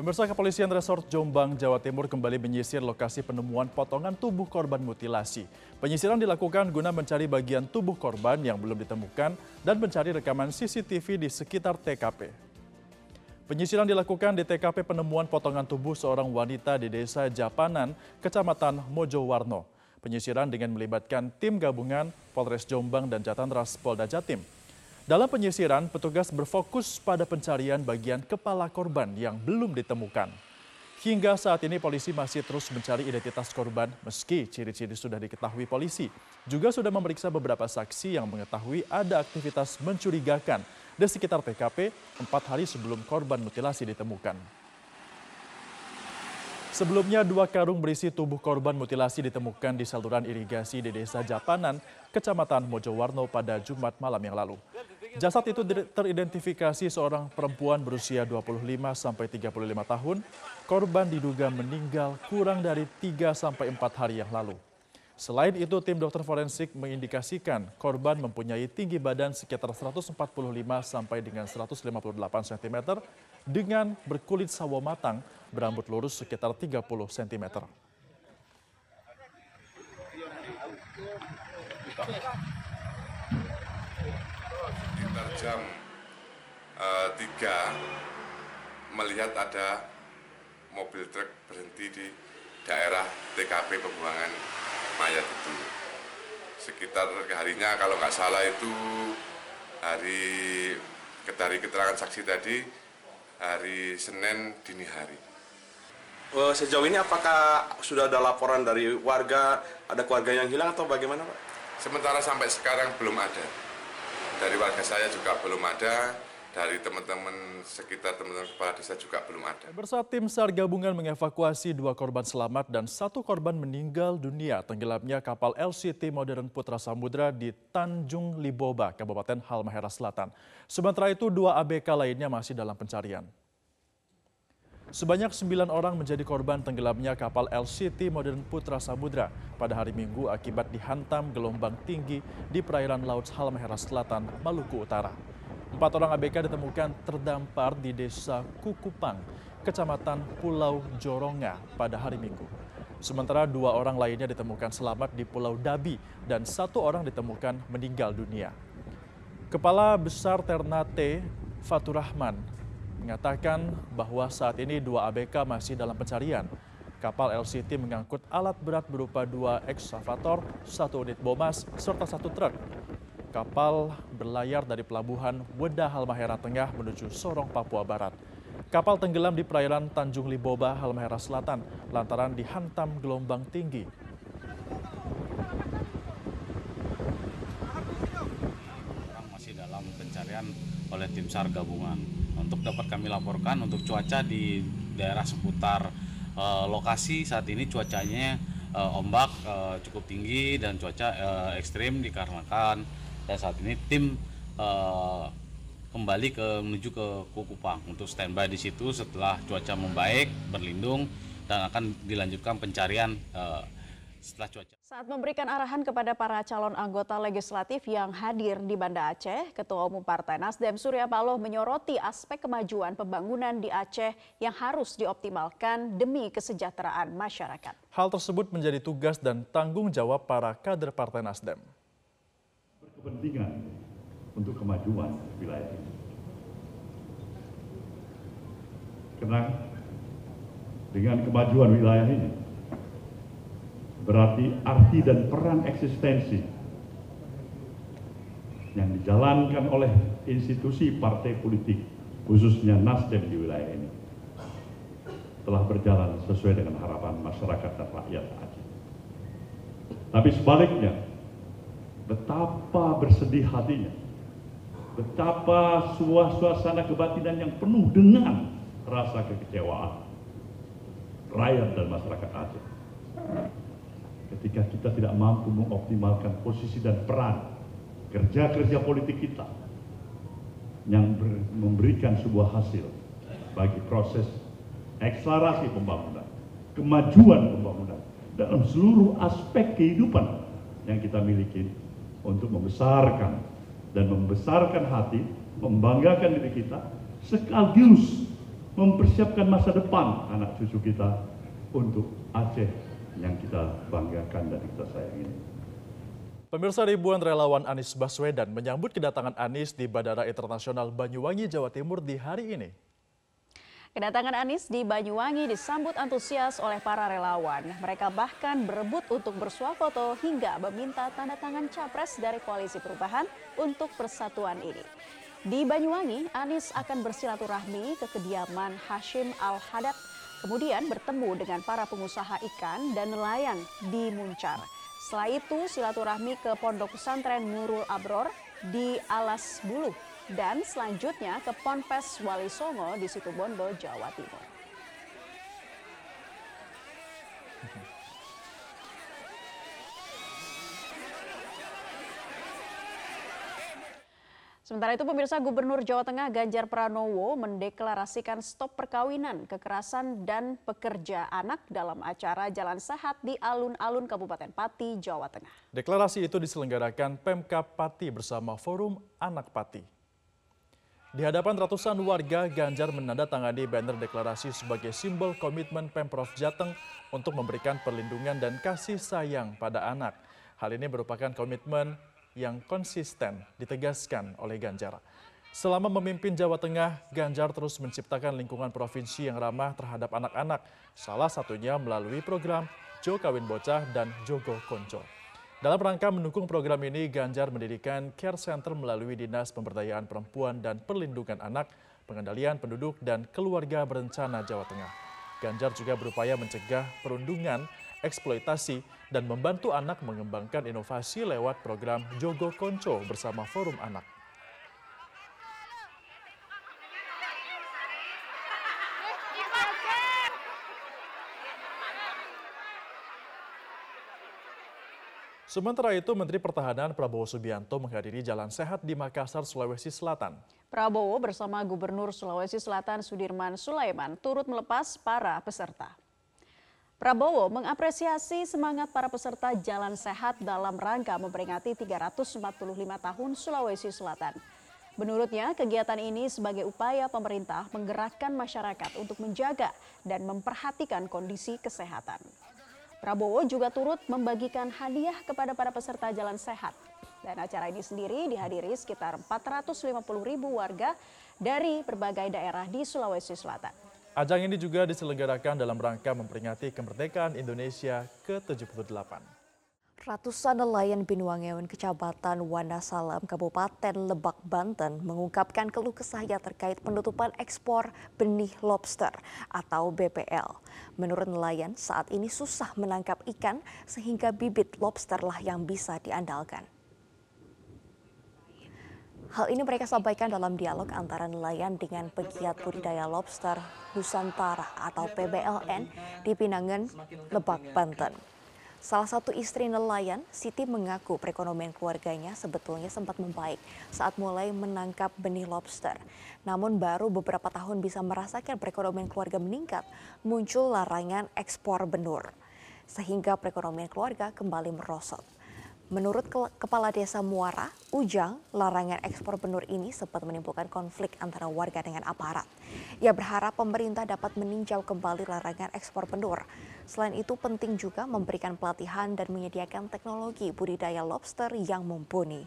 Pemirsa Kepolisian Resort Jombang, Jawa Timur kembali menyisir lokasi penemuan potongan tubuh korban mutilasi. Penyisiran dilakukan guna mencari bagian tubuh korban yang belum ditemukan dan mencari rekaman CCTV di sekitar TKP. Penyisiran dilakukan di TKP penemuan potongan tubuh seorang wanita di Desa Japanan, Kecamatan Mojowarno. Penyisiran dengan melibatkan tim gabungan Polres Jombang dan Jatantras Polda Jatim. Dalam penyisiran, petugas berfokus pada pencarian bagian kepala korban yang belum ditemukan. Hingga saat ini polisi masih terus mencari identitas korban meski ciri-ciri sudah diketahui polisi. Juga sudah memeriksa beberapa saksi yang mengetahui ada aktivitas mencurigakan di sekitar TKP empat hari sebelum korban mutilasi ditemukan. Sebelumnya, dua karung berisi tubuh korban mutilasi ditemukan di saluran irigasi di Desa Japanan, Kecamatan Mojowarno pada Jumat malam yang lalu. Jasad itu teridentifikasi seorang perempuan berusia 25 sampai 35 tahun. Korban diduga meninggal kurang dari 3 sampai 4 hari yang lalu. Selain itu, tim dokter forensik mengindikasikan korban mempunyai tinggi badan sekitar 145 sampai dengan 158 cm dengan berkulit sawo matang, berambut lurus sekitar 30 cm jam eh, 3 melihat ada mobil truk berhenti di daerah TKP pembuangan mayat itu. Sekitar harinya kalau nggak salah itu hari dari keterangan saksi tadi hari Senin dini hari. Eh, sejauh ini apakah sudah ada laporan dari warga, ada keluarga yang hilang atau bagaimana Pak? Sementara sampai sekarang belum ada dari warga saya juga belum ada, dari teman-teman sekitar teman-teman kepala desa juga belum ada. Bersama tim SAR gabungan mengevakuasi dua korban selamat dan satu korban meninggal dunia tenggelamnya kapal LCT Modern Putra Samudra di Tanjung Liboba, Kabupaten Halmahera Selatan. Sementara itu dua ABK lainnya masih dalam pencarian. Sebanyak sembilan orang menjadi korban tenggelamnya kapal LCT Modern Putra Samudra pada hari Minggu akibat dihantam gelombang tinggi di perairan Laut Halmahera Selatan, Maluku Utara. Empat orang ABK ditemukan terdampar di desa Kukupang, kecamatan Pulau Joronga pada hari Minggu. Sementara dua orang lainnya ditemukan selamat di Pulau Dabi dan satu orang ditemukan meninggal dunia. Kepala Besar Ternate Faturahman mengatakan bahwa saat ini dua ABK masih dalam pencarian. Kapal LCT mengangkut alat berat berupa dua eksavator, satu unit bomas, serta satu truk. Kapal berlayar dari pelabuhan Wedah Halmahera Tengah menuju Sorong, Papua Barat. Kapal tenggelam di perairan Tanjung Liboba, Halmahera Selatan, lantaran dihantam gelombang tinggi. Masih dalam pencarian oleh tim SAR gabungan untuk dapat kami laporkan untuk cuaca di daerah seputar uh, lokasi saat ini cuacanya uh, ombak uh, cukup tinggi dan cuaca uh, ekstrim dikarenakan dan saat ini tim uh, kembali ke menuju ke Kukupang untuk standby di situ setelah cuaca membaik berlindung dan akan dilanjutkan pencarian uh, setelah cuaca. Saat memberikan arahan kepada para calon anggota legislatif yang hadir di Banda Aceh, Ketua Umum Partai Nasdem Surya Paloh menyoroti aspek kemajuan pembangunan di Aceh yang harus dioptimalkan demi kesejahteraan masyarakat. Hal tersebut menjadi tugas dan tanggung jawab para kader Partai Nasdem. Berkepentingan untuk kemajuan wilayah ini. Karena dengan kemajuan wilayah ini, berarti arti dan peran eksistensi yang dijalankan oleh institusi partai politik, khususnya Nasdem di wilayah ini, telah berjalan sesuai dengan harapan masyarakat dan rakyat Aceh. Tapi sebaliknya, betapa bersedih hatinya, betapa suasana kebatinan yang penuh dengan rasa kekecewaan rakyat dan masyarakat Aceh ketika kita tidak mampu mengoptimalkan posisi dan peran kerja-kerja politik kita yang memberikan sebuah hasil bagi proses akselerasi pembangunan, kemajuan pembangunan dalam seluruh aspek kehidupan yang kita miliki untuk membesarkan dan membesarkan hati, membanggakan diri kita sekaligus mempersiapkan masa depan anak cucu kita untuk Aceh yang kita banggakan dan kita sayangi. Pemirsa ribuan relawan Anies Baswedan menyambut kedatangan Anies di Bandara Internasional Banyuwangi, Jawa Timur di hari ini. Kedatangan Anies di Banyuwangi disambut antusias oleh para relawan. Mereka bahkan berebut untuk bersuah foto hingga meminta tanda tangan capres dari Koalisi Perubahan untuk persatuan ini. Di Banyuwangi, Anies akan bersilaturahmi ke kediaman Hashim Al-Hadad, kemudian bertemu dengan para pengusaha ikan dan nelayan di Muncar. Setelah itu silaturahmi ke Pondok Pesantren Nurul Abror di Alas Buluh dan selanjutnya ke Ponpes Wali Songo di Situbondo, Jawa Timur. Sementara itu pemirsa Gubernur Jawa Tengah Ganjar Pranowo mendeklarasikan stop perkawinan, kekerasan dan pekerja anak dalam acara Jalan Sehat di alun-alun Kabupaten Pati, Jawa Tengah. Deklarasi itu diselenggarakan Pemkap Pati bersama Forum Anak Pati. Di hadapan ratusan warga, Ganjar menandatangani banner deklarasi sebagai simbol komitmen Pemprov Jateng untuk memberikan perlindungan dan kasih sayang pada anak. Hal ini merupakan komitmen yang konsisten ditegaskan oleh Ganjar. Selama memimpin Jawa Tengah, Ganjar terus menciptakan lingkungan provinsi yang ramah terhadap anak-anak, salah satunya melalui program Jo Kawin Bocah dan Jogo Konco. Dalam rangka mendukung program ini, Ganjar mendirikan care center melalui Dinas Pemberdayaan Perempuan dan Perlindungan Anak, Pengendalian Penduduk dan Keluarga Berencana Jawa Tengah. Ganjar juga berupaya mencegah perundungan, eksploitasi, dan membantu anak mengembangkan inovasi lewat program Jogo Konco bersama Forum Anak. Sementara itu, Menteri Pertahanan Prabowo Subianto menghadiri Jalan Sehat di Makassar, Sulawesi Selatan. Prabowo bersama Gubernur Sulawesi Selatan Sudirman Sulaiman turut melepas para peserta. Prabowo mengapresiasi semangat para peserta Jalan Sehat dalam rangka memperingati 345 tahun Sulawesi Selatan. Menurutnya, kegiatan ini sebagai upaya pemerintah menggerakkan masyarakat untuk menjaga dan memperhatikan kondisi kesehatan. Prabowo juga turut membagikan hadiah kepada para peserta Jalan Sehat. Dan acara ini sendiri dihadiri sekitar 450 ribu warga dari berbagai daerah di Sulawesi Selatan. Ajang ini juga diselenggarakan dalam rangka memperingati kemerdekaan Indonesia ke-78. Ratusan nelayan Binuangeon, Kecamatan Wanasalam, Kabupaten Lebak, Banten mengungkapkan keluh kesahnya terkait penutupan ekspor benih lobster atau BPL. Menurut nelayan, saat ini susah menangkap ikan sehingga bibit lobster lah yang bisa diandalkan. Hal ini mereka sampaikan dalam dialog antara nelayan dengan pegiat budidaya lobster Nusantara atau PBLN di Pinangan, Lebak, Banten. Salah satu istri nelayan, Siti mengaku perekonomian keluarganya sebetulnya sempat membaik saat mulai menangkap benih lobster. Namun baru beberapa tahun bisa merasakan perekonomian keluarga meningkat, muncul larangan ekspor benur. Sehingga perekonomian keluarga kembali merosot. Menurut Kepala Desa Muara, Ujang, larangan ekspor benur ini sempat menimbulkan konflik antara warga dengan aparat. Ia berharap pemerintah dapat meninjau kembali larangan ekspor benur. Selain itu penting juga memberikan pelatihan dan menyediakan teknologi budidaya lobster yang mumpuni.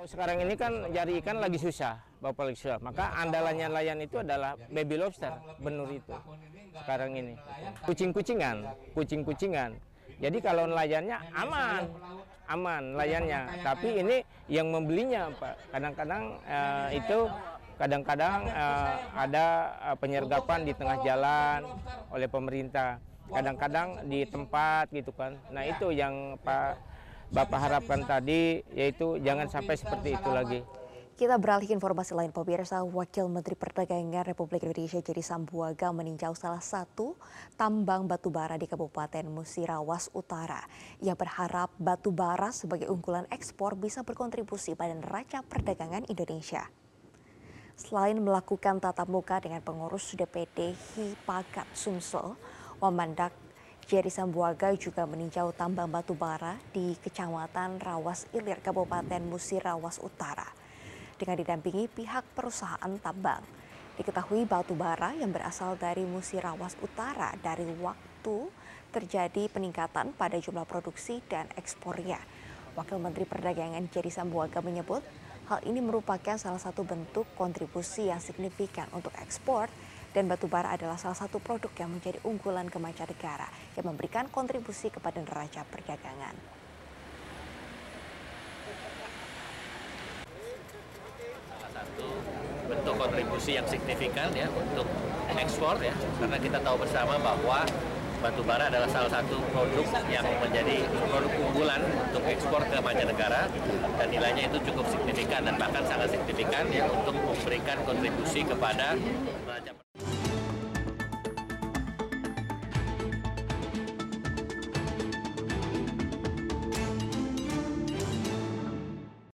Kalau sekarang ini kan cari ikan lagi susah, Bapak lagi susah. Maka andalannya nelayan itu adalah baby lobster, benur itu. Sekarang ini. Kucing-kucingan, kucing-kucingan. Jadi kalau nelayannya aman, aman nelayannya. Tapi ini yang membelinya, Pak. Kadang-kadang uh, itu kadang-kadang uh, ada uh, penyergapan di tengah jalan oleh pemerintah. Kadang-kadang di tempat gitu kan. Nah itu yang Pak Bapak harapkan tadi yaitu jangan sampai seperti itu lagi. Kita beralih ke informasi lain pemirsa, Wakil Menteri Perdagangan Republik Indonesia Jadi Sambuaga meninjau salah satu tambang batubara di Kabupaten Musirawas Utara. Ia berharap batubara sebagai unggulan ekspor bisa berkontribusi pada neraca perdagangan Indonesia. Selain melakukan tatap muka dengan pengurus DPD Hipakat Sumsel, Wamandak Jerry Sambuaga juga meninjau tambang batu bara di Kecamatan Rawas Ilir, Kabupaten Musirawas Utara. dengan didampingi pihak perusahaan tambang. Diketahui batu bara yang berasal dari Musirawas Utara dari waktu terjadi peningkatan pada jumlah produksi dan ekspornya. Wakil Menteri Perdagangan Jerry Sambuaga menyebut hal ini merupakan salah satu bentuk kontribusi yang signifikan untuk ekspor dan batu bara adalah salah satu produk yang menjadi unggulan ke mancanegara yang memberikan kontribusi kepada neraca perdagangan. Salah satu bentuk kontribusi yang signifikan ya untuk ekspor ya karena kita tahu bersama bahwa batu bara adalah salah satu produk yang menjadi produk unggulan untuk ekspor ke mancanegara dan nilainya itu cukup signifikan dan bahkan sangat signifikan ya untuk memberikan kontribusi kepada